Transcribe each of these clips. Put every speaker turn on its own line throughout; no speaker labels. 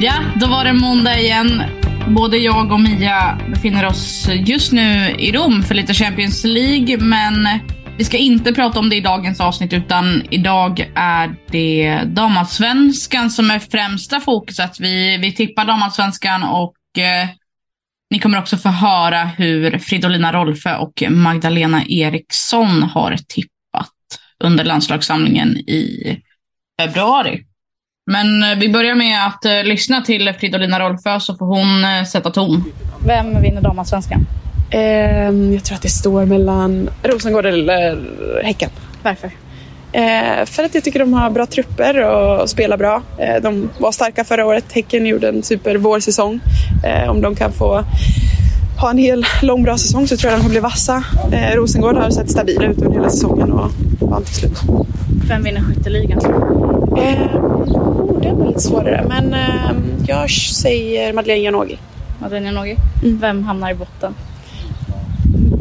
Ja, då var det måndag igen. Både jag och Mia befinner oss just nu i Rom för lite Champions League, men vi ska inte prata om det i dagens avsnitt, utan idag är det damallsvenskan som är främsta fokuset. Vi, vi tippar damallsvenskan och eh, ni kommer också få höra hur Fridolina Rolfö och Magdalena Eriksson har tippat under landslagssamlingen i februari. Men eh, vi börjar med att eh, lyssna till Fridolina Rolfö så får hon eh, sätta ton. Vem vinner damallsvenskan?
Ehm, jag tror att det står mellan Rosengård eller Häcken.
Varför?
Eh, för att jag tycker de har bra trupper och spelar bra. Eh, de var starka förra året. Häcken gjorde en super vårsäsong. Eh, om de kan få ha en hel lång bra säsong så tror jag de kommer bli vassa. Eh, Rosengård har sett stabila ut under hela säsongen och vann till slut.
Vem vinner skytteligan?
Eh, oh, det var lite svårare men eh, jag säger Madeleine Janogy.
Madeleine Janogy. Vem hamnar i botten?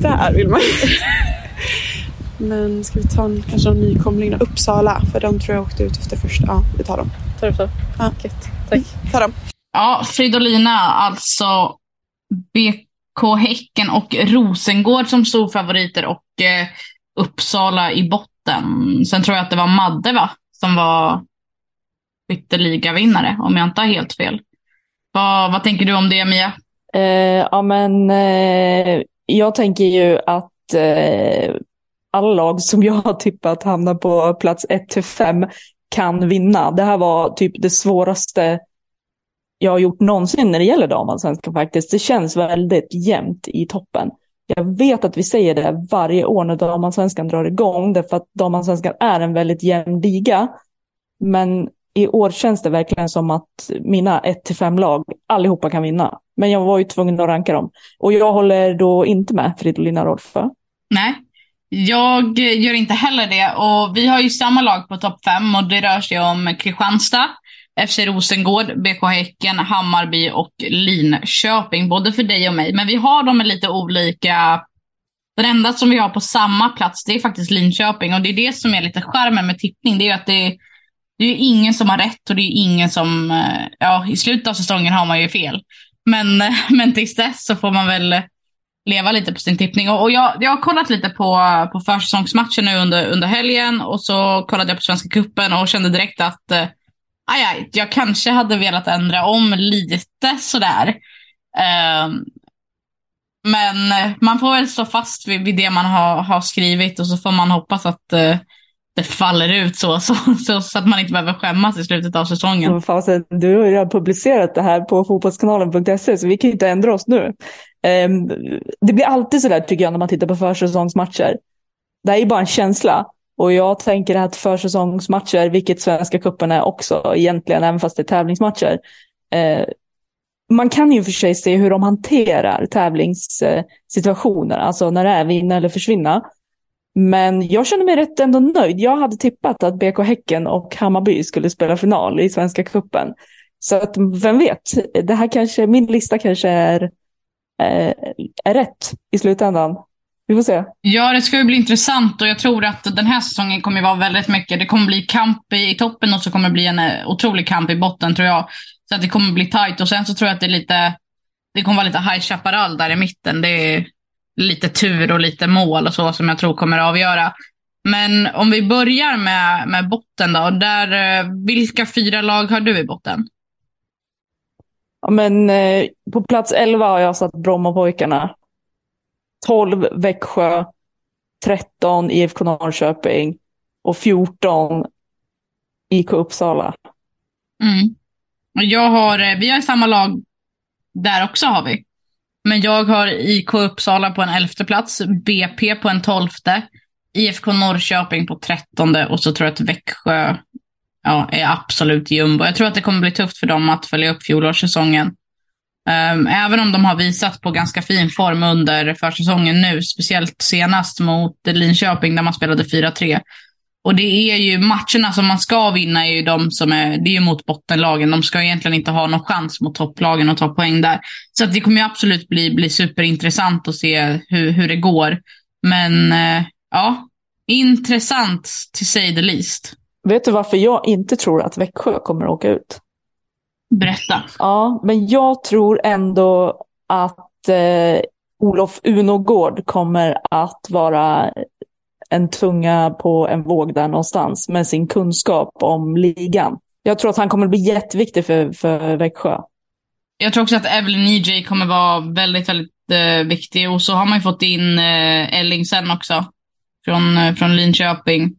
Där vill man Men ska vi ta en, kanske någon nykomling då? Uppsala, för de tror jag åkte ut efter första. Ja, vi tar dem.
Tar du så?
Ja.
Gött. Tack.
Ta dem.
Ja, Fridolina, alltså BK Häcken och Rosengård som storfavoriter och eh, Uppsala i botten. Sen tror jag att det var Madde va? Som var skytteligavinnare, om jag inte har helt fel. Vad, vad tänker du om det, Mia?
Eh, ja, men eh, jag tänker ju att eh, alla lag som jag har tippat hamnar på plats 1 till 5 kan vinna. Det här var typ det svåraste jag har gjort någonsin när det gäller damallsvenskan faktiskt. Det känns väldigt jämnt i toppen. Jag vet att vi säger det varje år när damallsvenskan drar igång, därför att damallsvenskan är en väldigt jämn liga. Men i år känns det verkligen som att mina 1-5 lag, allihopa kan vinna. Men jag var ju tvungen att ranka dem. Och jag håller då inte med Fridolina Rolfö.
Nej, jag gör inte heller det. Och vi har ju samma lag på topp 5 och det rör sig om Kristianstad, FC Rosengård, BK Häcken, Hammarby och Linköping. Både för dig och mig. Men vi har dem med lite olika... Den enda som vi har på samma plats det är faktiskt Linköping. Och det är det som är lite charmen med tippning. Det är ju att det, det är ingen som har rätt och det är ingen som... Eh, ja, i slutet av säsongen har man ju fel. Men, men tills dess så får man väl leva lite på sin tippning. Och, och jag, jag har kollat lite på, på försäsongsmatchen nu under, under helgen och så kollade jag på Svenska Cupen och kände direkt att eh, aj, aj, jag kanske hade velat ändra om lite sådär. Ehm, men eh, man får väl stå fast vid, vid det man har, har skrivit och så får man hoppas att eh, det faller ut så, så, så, så att man inte behöver skämmas i slutet av säsongen.
Men fasen, du har ju redan publicerat det här på fotbollskanalen.se så vi kan ju inte ändra oss nu. Um, det blir alltid sådär tycker jag när man tittar på försäsongsmatcher. Det här är ju bara en känsla. Och jag tänker att försäsongsmatcher, vilket Svenska cupen är också egentligen, även fast det är tävlingsmatcher. Eh, man kan ju för sig se hur de hanterar tävlingssituationer, alltså när det är vinna eller försvinna. Men jag känner mig rätt ändå nöjd. Jag hade tippat att BK Häcken och Hammarby skulle spela final i Svenska cupen. Så att vem vet, det här kanske, min lista kanske är, eh, är rätt i slutändan. Vi får se.
Ja, det ska ju bli intressant och jag tror att den här säsongen kommer vara väldigt mycket. Det kommer bli kamp i, i toppen och så kommer det bli en eh, otrolig kamp i botten tror jag. Så att det kommer bli tajt och sen så tror jag att det är lite, det kommer vara lite High Chaparral där i mitten. Det är lite tur och lite mål och så som jag tror kommer att avgöra. Men om vi börjar med, med botten då. Där, eh, vilka fyra lag har du i botten?
Ja, men, eh, på plats 11 har jag satt Brommapojkarna. 12 Växjö. 13 IFK Norrköping. Och 14 IK Uppsala.
Mm. Jag har, eh, vi har samma lag där också har vi. Men jag har IK Uppsala på en elfte plats, BP på en tolfte, IFK Norrköping på trettonde och så tror jag att Växjö ja, är absolut jumbo. Jag tror att det kommer bli tufft för dem att följa upp fjolårssäsongen. Um, även om de har visat på ganska fin form under försäsongen nu, speciellt senast mot Linköping där man spelade 4-3. Och det är ju matcherna som man ska vinna är ju de som är, det är ju mot bottenlagen. De ska egentligen inte ha någon chans mot topplagen att ta poäng där. Så det kommer ju absolut bli, bli superintressant att se hur, hur det går. Men eh, ja, intressant to say the least.
Vet du varför jag inte tror att Växjö kommer att åka ut?
Berätta.
Ja, men jag tror ändå att eh, Olof Unogård kommer att vara en tunga på en våg där någonstans med sin kunskap om ligan. Jag tror att han kommer bli jätteviktig för, för Växjö.
Jag tror också att Evelyn EJ kommer vara väldigt, väldigt eh, viktig. Och så har man ju fått in eh, Ellingsen också. Från, eh, från Linköping.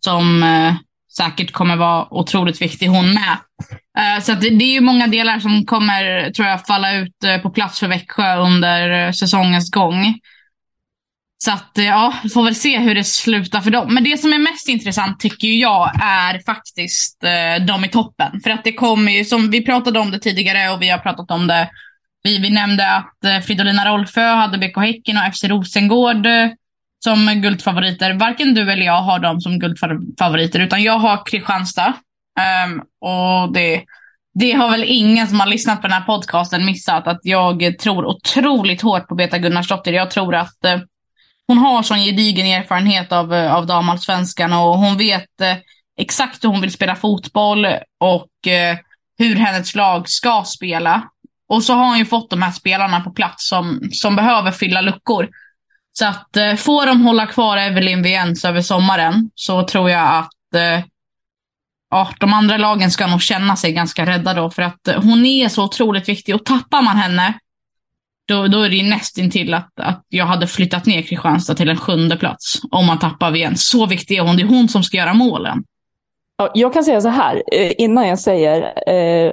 Som eh, säkert kommer vara otroligt viktig hon med. Eh, så det, det, är ju många delar som kommer, tror jag, falla ut eh, på plats för Växjö under eh, säsongens gång. Så att ja, vi får väl se hur det slutar för dem. Men det som är mest intressant tycker jag är faktiskt de i toppen. För att det kommer ju, som vi pratade om det tidigare och vi har pratat om det. Vi, vi nämnde att Fridolina Rolfö hade BK Häcken och FC Rosengård som guldfavoriter. Varken du eller jag har dem som guldfavoriter, utan jag har Kristianstad. Um, och det, det har väl ingen som har lyssnat på den här podcasten missat, att jag tror otroligt hårt på Beta Gunnarsdottir. Jag tror att uh, hon har sån gedigen erfarenhet av, uh, av damallsvenskan och hon vet uh, exakt hur hon vill spela fotboll och hur hennes lag ska spela. Och så har hon ju fått de här spelarna på plats som, som behöver fylla luckor. Så att eh, får de hålla kvar Evelyn Viens över sommaren så tror jag att eh, ja, de andra lagen ska nog känna sig ganska rädda då. För att eh, hon är så otroligt viktig och tappar man henne då, då är det ju nästintill att, att jag hade flyttat ner Kristianstad till en sjunde plats om man tappar Viens. Så viktig är hon. Det är hon som ska göra målen.
Jag kan säga så här, eh, innan jag säger eh,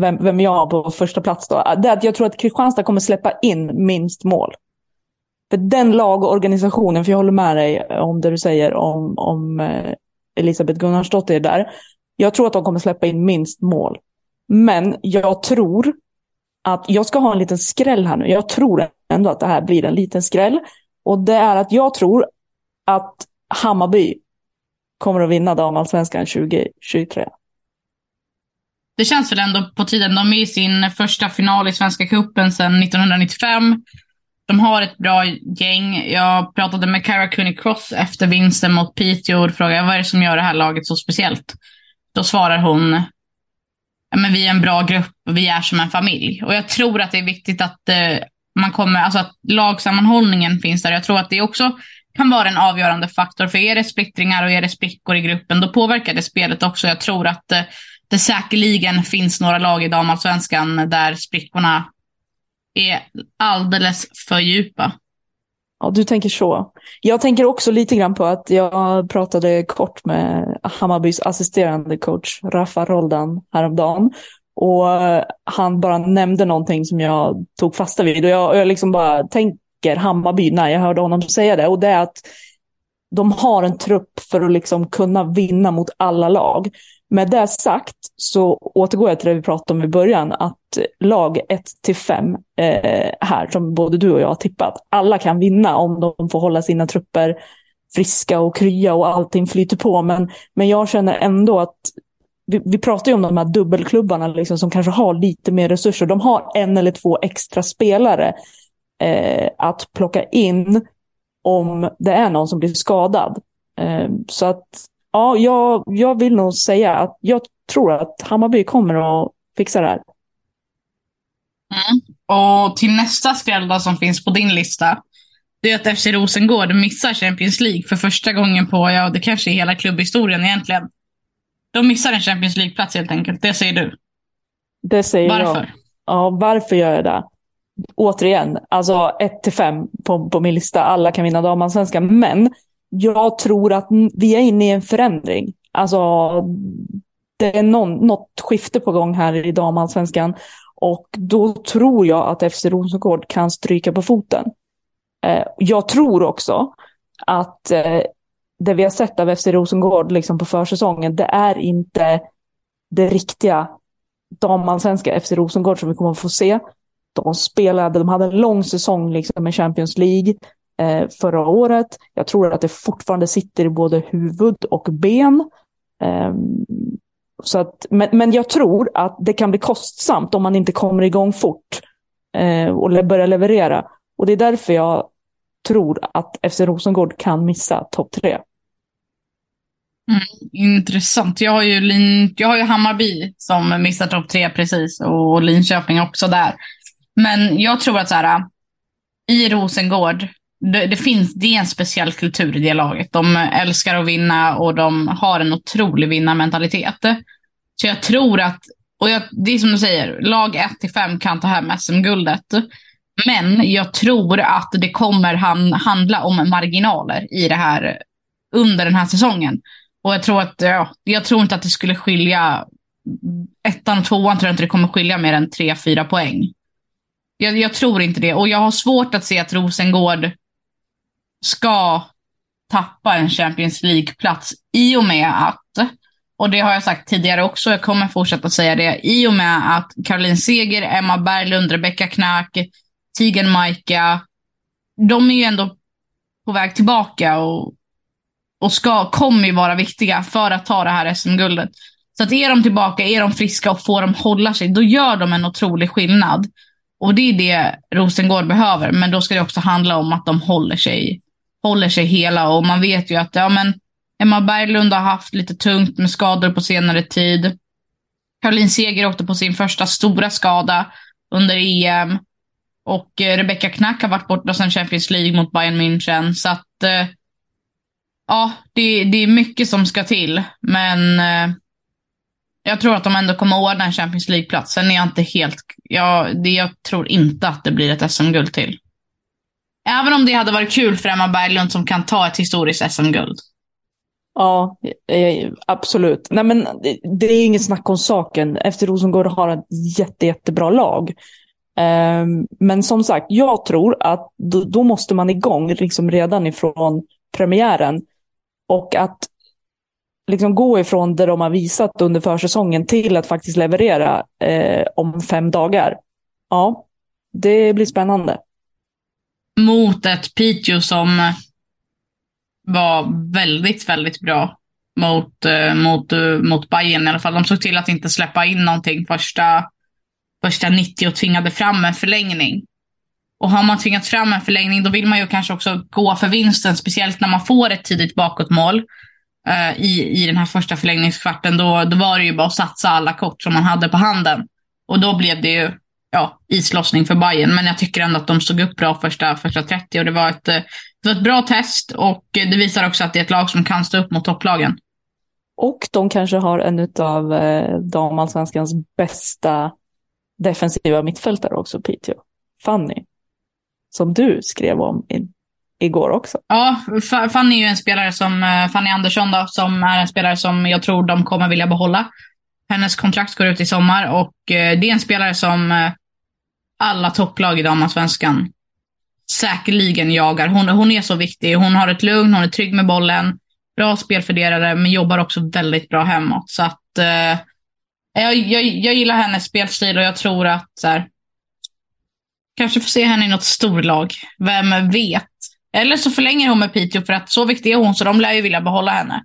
vem, vem jag har på första plats då. Det är att jag tror att Kristianstad kommer släppa in minst mål. För den lagorganisationen, för jag håller med dig om det du säger om, om eh, Elisabeth Gunnarsdottir där. Jag tror att de kommer släppa in minst mål. Men jag tror att jag ska ha en liten skräll här nu. Jag tror ändå att det här blir en liten skräll. Och det är att jag tror att Hammarby kommer att vinna damallsvenskan 2023.
Det känns väl ändå på tiden. De är i sin första final i Svenska cupen sedan 1995. De har ett bra gäng. Jag pratade med Cara Cooney Cross efter vinsten mot Piteå och frågade vad är det som gör det här laget så speciellt. Då svarar hon men vi är en bra grupp och vi är som en familj. Och jag tror att det är viktigt att eh, man kommer, alltså att lagsammanhållningen finns där. Jag tror att det också kan vara en avgörande faktor. För är det splittringar och är det sprickor i gruppen, då påverkar det spelet också. Jag tror att eh, det säkerligen finns några lag i damallsvenskan där sprickorna är alldeles för djupa.
Ja, du tänker så. Jag tänker också lite grann på att jag pratade kort med Hammarbys assisterande coach Rafa Roldan häromdagen. Och eh, han bara nämnde någonting som jag tog fasta vid. Och jag, jag liksom bara tänker Hammarby när jag hörde honom säga det. Och det är att de har en trupp för att liksom kunna vinna mot alla lag. Med det sagt så återgår jag till det vi pratade om i början, att lag 1 till 5 eh, här, som både du och jag har tippat, alla kan vinna om de får hålla sina trupper friska och krya och allting flyter på. Men, men jag känner ändå att vi, vi pratar ju om de här dubbelklubbarna liksom, som kanske har lite mer resurser. De har en eller två extra spelare eh, att plocka in om det är någon som blir skadad. Eh, så att ja, jag, jag vill nog säga att jag tror att Hammarby kommer att fixa det här.
Mm. Och till nästa skräll som finns på din lista. Det är att FC Rosengård missar Champions League för första gången på, ja det kanske är hela klubbhistorien egentligen. De missar en Champions League-plats helt enkelt. Det säger du.
Det säger
Varför?
jag. Ja, varför gör jag det? Återigen, alltså 1 till 5 på, på min lista. Alla kan vinna damallsvenskan. Men jag tror att vi är inne i en förändring. Alltså, det är någon, något skifte på gång här i damallsvenskan. Och då tror jag att FC Rosengård kan stryka på foten. Eh, jag tror också att eh, det vi har sett av FC Rosengård liksom på försäsongen, det är inte det riktiga damallsvenska FC Rosengård som vi kommer att få se. De spelade, de hade en lång säsong liksom med Champions League eh, förra året. Jag tror att det fortfarande sitter i både huvud och ben. Eh, så att, men, men jag tror att det kan bli kostsamt om man inte kommer igång fort eh, och le börjar leverera. Och det är därför jag tror att FC Rosengård kan missa topp tre.
Mm, intressant. Jag har, ju Lin, jag har ju Hammarby som missar topp tre precis och Linköping också där. Men jag tror att så här, i Rosengård, det, det, finns, det är en speciell kultur i det laget. De älskar att vinna och de har en otrolig vinnarmentalitet. Så jag tror att, och jag, det är som du säger, lag 1-5 kan ta hem SM-guldet. Men jag tror att det kommer han, handla om marginaler i det här under den här säsongen. Och jag tror att, ja, jag tror inte att det skulle skilja, ettan och tvåan tror jag inte det kommer skilja mer än tre, fyra poäng. Jag, jag tror inte det. Och jag har svårt att se att Rosengård ska tappa en Champions League-plats i och med att, och det har jag sagt tidigare också, jag kommer fortsätta säga det, i och med att Caroline Seger, Emma Berglund, Rebecca Knack, Tigen Maika, de är ju ändå på väg tillbaka och, och ska, kommer ju vara viktiga för att ta det här SM-guldet. Så att är de tillbaka, är de friska och får de hålla sig, då gör de en otrolig skillnad. Och det är det Rosengård behöver, men då ska det också handla om att de håller sig, håller sig hela. Och man vet ju att ja, men Emma Berglund har haft lite tungt med skador på senare tid. Caroline Seger åkte på sin första stora skada under EM. Och eh, Rebecca Knack har varit borta sedan Champions League mot Bayern München. Så att, eh, ja, det, det är mycket som ska till. Men eh, jag tror att de ändå kommer ordna en Champions League-plats. Sen är jag inte helt... Jag, det, jag tror inte att det blir ett SM-guld till. Även om det hade varit kul för Emma Berglund som kan ta ett historiskt SM-guld.
Ja, eh, absolut. Nej, men det är inget snack om saken. Efter Rosengård har ett jätte, jättebra lag. Ehm, men som sagt, jag tror att då måste man igång liksom redan ifrån premiären. Och att liksom gå ifrån det de har visat under försäsongen till att faktiskt leverera eh, om fem dagar. Ja, det blir spännande.
Mot ett Piteå som var väldigt, väldigt bra mot, eh, mot, eh, mot Bayern i alla fall. De såg till att inte släppa in någonting första, första 90 och tvingade fram en förlängning. Och har man tvingat fram en förlängning då vill man ju kanske också gå för vinsten, speciellt när man får ett tidigt bakåtmål eh, i, i den här första förlängningskvarten. Då, då var det ju bara att satsa alla kort som man hade på handen. Och då blev det ju ja, islossning för Bayern. Men jag tycker ändå att de stod upp bra första, första 30 och det var, ett, det var ett bra test och det visar också att det är ett lag som kan stå upp mot topplagen.
Och de kanske har en av eh, damallsvenskans bästa defensiva mittfältare också, Piteå. Fanny. Som du skrev om i, igår också.
Ja, Fanny är ju en spelare som, eh, Fanny Andersson då, som är en spelare som jag tror de kommer vilja behålla. Hennes kontrakt går ut i sommar och eh, det är en spelare som eh, alla topplag i damallsvenskan säkerligen jagar. Hon, hon är så viktig. Hon har ett lugn, hon är trygg med bollen, bra spelfördelare, men jobbar också väldigt bra hemåt. Så att eh, jag, jag, jag gillar hennes spelstil och jag tror att så här, kanske får se henne i något storlag. Vem vet? Eller så förlänger hon med Piteå för att så viktig är hon så de lär ju vilja behålla henne.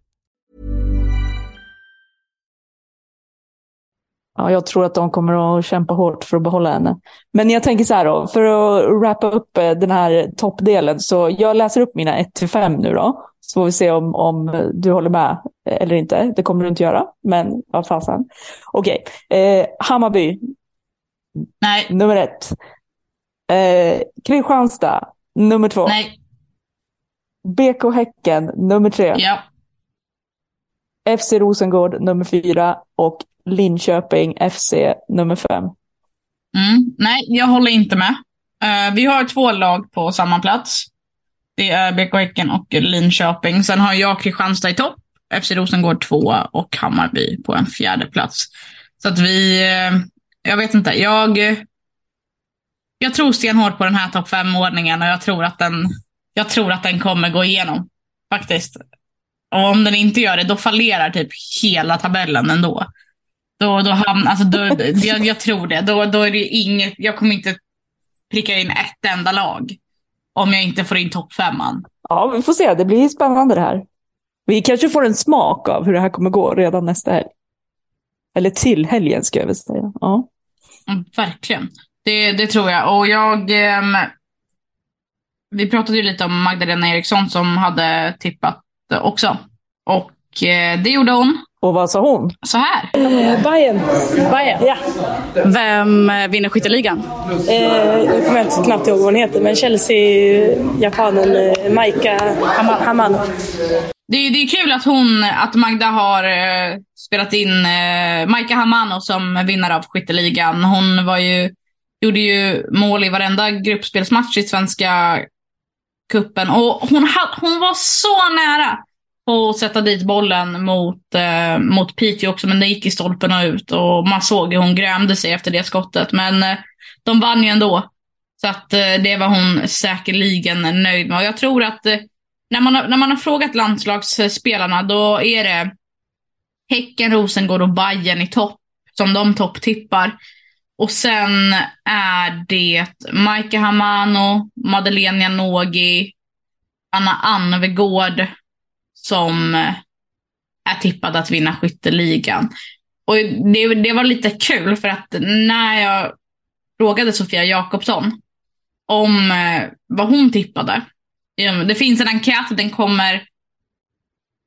Ja, jag tror att de kommer att kämpa hårt för att behålla henne. Men jag tänker så här då, för att wrappa upp eh, den här toppdelen, så jag läser upp mina 1-5 nu då. Så får vi se om, om du håller med eller inte. Det kommer du inte göra, men vad fasen. Okej, eh, Hammarby.
Nej.
Nummer ett. Eh, Kristianstad, nummer två.
Nej.
BK Häcken, nummer tre.
Ja.
FC Rosengård, nummer fyra. Och Linköping FC, nummer fem.
Mm. Nej, jag håller inte med. Uh, vi har två lag på samma plats. Det är BK Häcken och Linköping. Sen har jag Kristianstad i topp, FC Rosengård tvåa och Hammarby på en fjärde plats. Så att vi, uh, jag vet inte, jag, jag tror stenhårt på den här topp fem-ordningen och jag tror, att den, jag tror att den kommer gå igenom. Faktiskt. Och om den inte gör det, då fallerar typ hela tabellen ändå. Då, då hamnar, alltså då, jag, jag, tror det. Då, då är det inget, jag kommer inte pricka in ett enda lag. Om jag inte får in toppfemman.
Ja, vi får se. Det blir spännande det här. Vi kanske får en smak av hur det här kommer gå redan nästa helg. Eller till helgen ska jag väl säga. Ja.
Mm, verkligen. Det, det tror jag. Och jag... Eh, vi pratade ju lite om Magdalena Eriksson som hade tippat också. Och eh, det gjorde hon.
Och vad sa hon?
Så här.
Eh, Bayern.
Bayern?
Ja.
Vem eh, vinner skytteligan?
Eh, jag kommer inte knappt ihåg vad hon heter, men Chelsea, japanen eh, Maika Hamano.
Det är, det är kul att hon, att Magda har eh, spelat in eh, Maika Hamano som vinnare av skytteligan. Hon var ju, gjorde ju mål i varenda gruppspelsmatch i Svenska kuppen och hon, hon var så nära att sätta dit bollen mot, eh, mot Piteå också, men det gick i stolpen och ut. Och man såg hur hon grämde sig efter det skottet. Men eh, de vann ju ändå. Så att eh, det var hon säkerligen nöjd med. Och jag tror att eh, när, man har, när man har frågat landslagsspelarna, då är det Häcken, Rosengård och Bayern i topp, som de topptippar. Och sen är det Maika Hamano, Madeleine Janogy, Anna Anvegård som är tippad att vinna skytteligan. Och det, det var lite kul för att när jag frågade Sofia Jakobsson om eh, vad hon tippade. Eh, det finns en enkät, den kommer,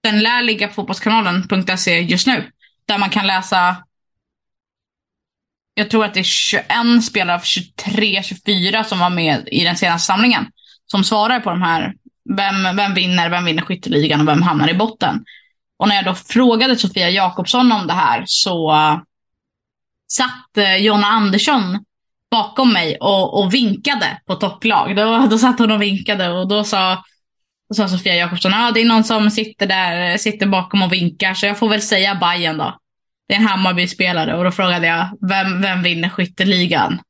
den lär ligga på fotbollskanalen.se just nu. Där man kan läsa, jag tror att det är 21 spelare av 23-24 som var med i den senaste samlingen. Som svarar på de här vem, vem vinner, vem vinner skytteligan och vem hamnar i botten? Och när jag då frågade Sofia Jakobsson om det här så eh, satt eh, Jonna Andersson bakom mig och, och vinkade på topplag. Då, då satt hon och vinkade och då sa, då sa Sofia Jakobsson, ja ah, det är någon som sitter där, sitter bakom och vinkar så jag får väl säga Bajen då. Det är en Hammarby-spelare och då frågade jag, vem, vem vinner skytteligan?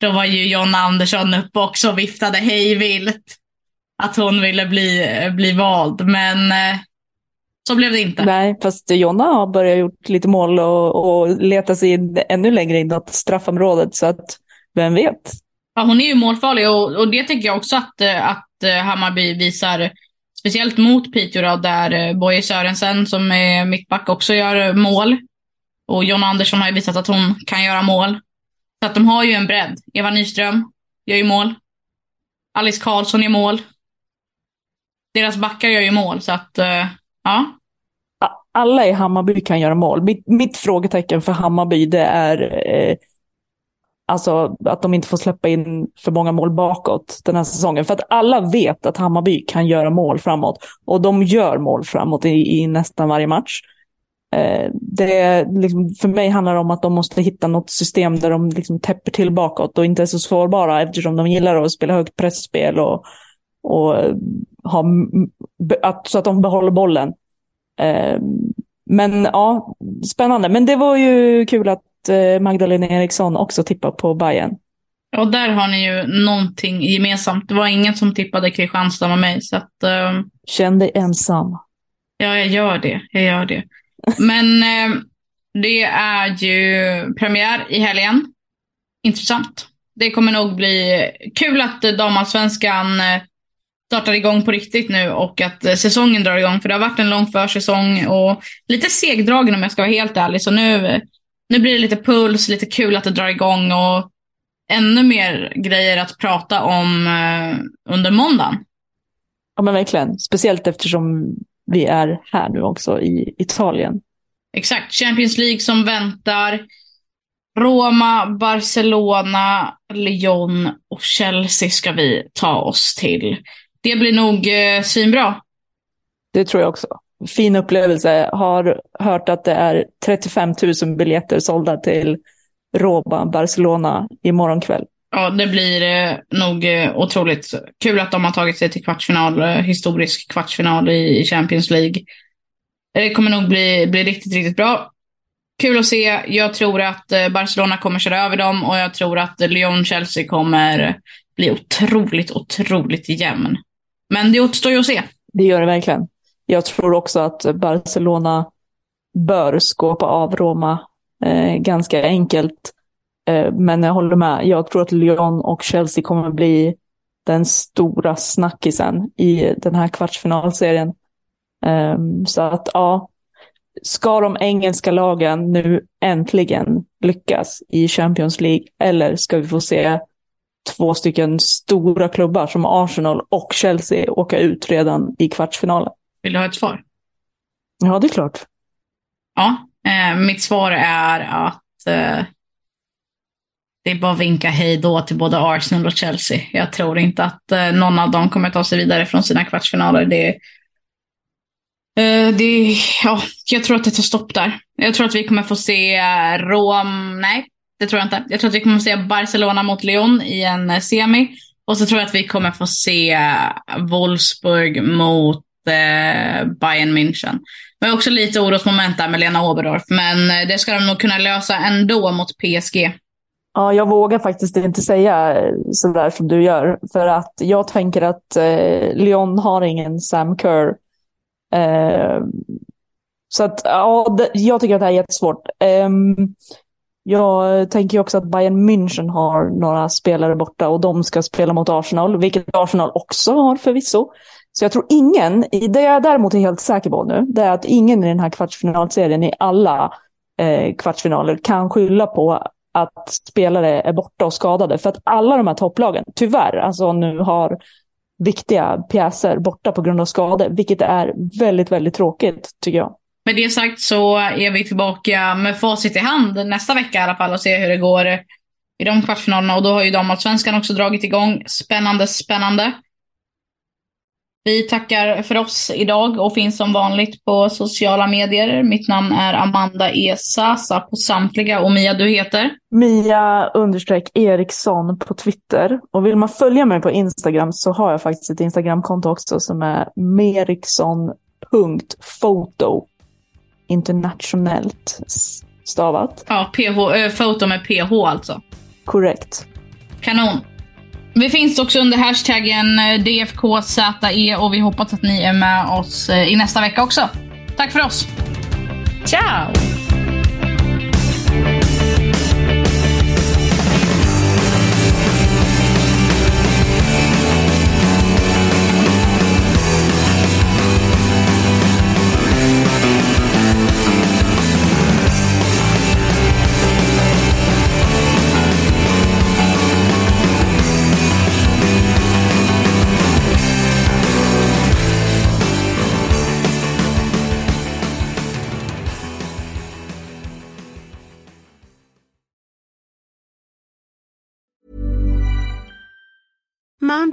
Då var ju Jonna Andersson uppe också och viftade hej vilt att hon ville bli, bli vald. Men eh, så blev det inte.
Nej, fast Jonna har börjat gjort lite mål och, och leta sig in ännu längre inåt straffområdet. Så att vem vet?
Ja, hon är ju målfarlig och, och det tycker jag också att, eh, att eh, Hammarby visar. Speciellt mot Piteå då, där Boje Sörensen som är mittback också gör mål. Och Jonna Andersson har ju visat att hon kan göra mål. Så att de har ju en bredd. Eva Nyström gör ju mål. Alice Karlsson gör mål deras backar gör ju mål, så att uh, ja.
Alla i Hammarby kan göra mål. Mitt, mitt frågetecken för Hammarby det är eh, alltså att de inte får släppa in för många mål bakåt den här säsongen. För att alla vet att Hammarby kan göra mål framåt. Och de gör mål framåt i, i nästan varje match. Eh, det, liksom, för mig handlar det om att de måste hitta något system där de liksom täpper till bakåt och inte är så sårbara eftersom de gillar att spela högt pressspel och, och ha, att, så att de behåller bollen. Eh, men ja, spännande. Men det var ju kul att eh, Magdalena Eriksson också tippar på Bayern.
Och där har ni ju någonting gemensamt. Det var ingen som tippade Kristianstad med mig. Så att, uh...
Känn dig ensam.
Ja, jag gör det. Jag gör det. Men eh, det är ju premiär i helgen. Intressant. Det kommer nog bli kul att damallsvenskan eh, startar igång på riktigt nu och att eh, säsongen drar igång. För det har varit en lång försäsong och lite segdragen om jag ska vara helt ärlig. Så nu, nu blir det lite puls, lite kul att det drar igång och ännu mer grejer att prata om eh, under måndagen.
Ja men verkligen. Speciellt eftersom vi är här nu också i Italien.
Exakt. Champions League som väntar. Roma, Barcelona, Lyon och Chelsea ska vi ta oss till. Det blir nog eh, svinbra.
Det tror jag också. Fin upplevelse. Har hört att det är 35 000 biljetter sålda till Roma, Barcelona imorgon kväll.
Ja, det blir eh, nog eh, otroligt kul att de har tagit sig till kvartsfinal, eh, historisk kvartsfinal i, i Champions League. Det kommer nog bli, bli riktigt, riktigt bra. Kul att se. Jag tror att eh, Barcelona kommer köra över dem och jag tror att Lyon-Chelsea kommer bli otroligt, otroligt jämn. Men det återstår ju att se.
Det gör det verkligen. Jag tror också att Barcelona bör skåpa av Roma eh, ganska enkelt. Eh, men jag håller med. Jag tror att Lyon och Chelsea kommer bli den stora snackisen i den här kvartsfinalserien. Eh, så att ja, ska de engelska lagen nu äntligen lyckas i Champions League eller ska vi få se två stycken stora klubbar som Arsenal och Chelsea åka ut redan i kvartsfinalen?
Vill du ha ett svar?
Ja, det är klart.
Ja, Eh, mitt svar är att eh, det är bara att vinka hej då till både Arsenal och Chelsea. Jag tror inte att eh, någon av dem kommer ta sig vidare från sina kvartsfinaler. Det, eh, det, ja, jag tror att det tar stopp där. Jag tror att vi kommer få se eh, Rom, nej det tror jag inte. Jag tror att vi kommer få se Barcelona mot Lyon i en eh, semi. Och så tror jag att vi kommer få se eh, Wolfsburg mot eh, Bayern München. Men också lite orosmoment där med Lena Oberorf, men det ska de nog kunna lösa ändå mot PSG.
Ja, jag vågar faktiskt inte säga eh, sådär som du gör. För att jag tänker att eh, Lyon har ingen Sam Kerr. Eh, så att ja, det, jag tycker att det här är jättesvårt. Eh, jag tänker också att Bayern München har några spelare borta och de ska spela mot Arsenal, vilket Arsenal också har förvisso. Så jag tror ingen, det jag däremot är helt säker på nu, det är att ingen i den här kvartsfinalserien i alla eh, kvartsfinaler kan skylla på att spelare är borta och skadade. För att alla de här topplagen, tyvärr, alltså nu har viktiga pjäser borta på grund av skador, vilket är väldigt, väldigt tråkigt tycker jag.
Med det sagt så är vi tillbaka med facit i hand nästa vecka i alla fall och se hur det går i de kvartsfinalerna. Och då har ju damallsvenskan också dragit igång. Spännande, spännande. Vi tackar för oss idag och finns som vanligt på sociala medier. Mitt namn är Amanda E. Sasa på samtliga och Mia, du heter?
Mia understreck Eriksson på Twitter. Och vill man följa mig på Instagram så har jag faktiskt ett Instagramkonto också som är meriksson.foto. Internationellt stavat.
Ja, PH, foto med PH alltså.
Korrekt.
Kanon. Vi finns också under hashtaggen eh, DFKZE och vi hoppas att ni är med oss eh, i nästa vecka också. Tack för oss! Ciao!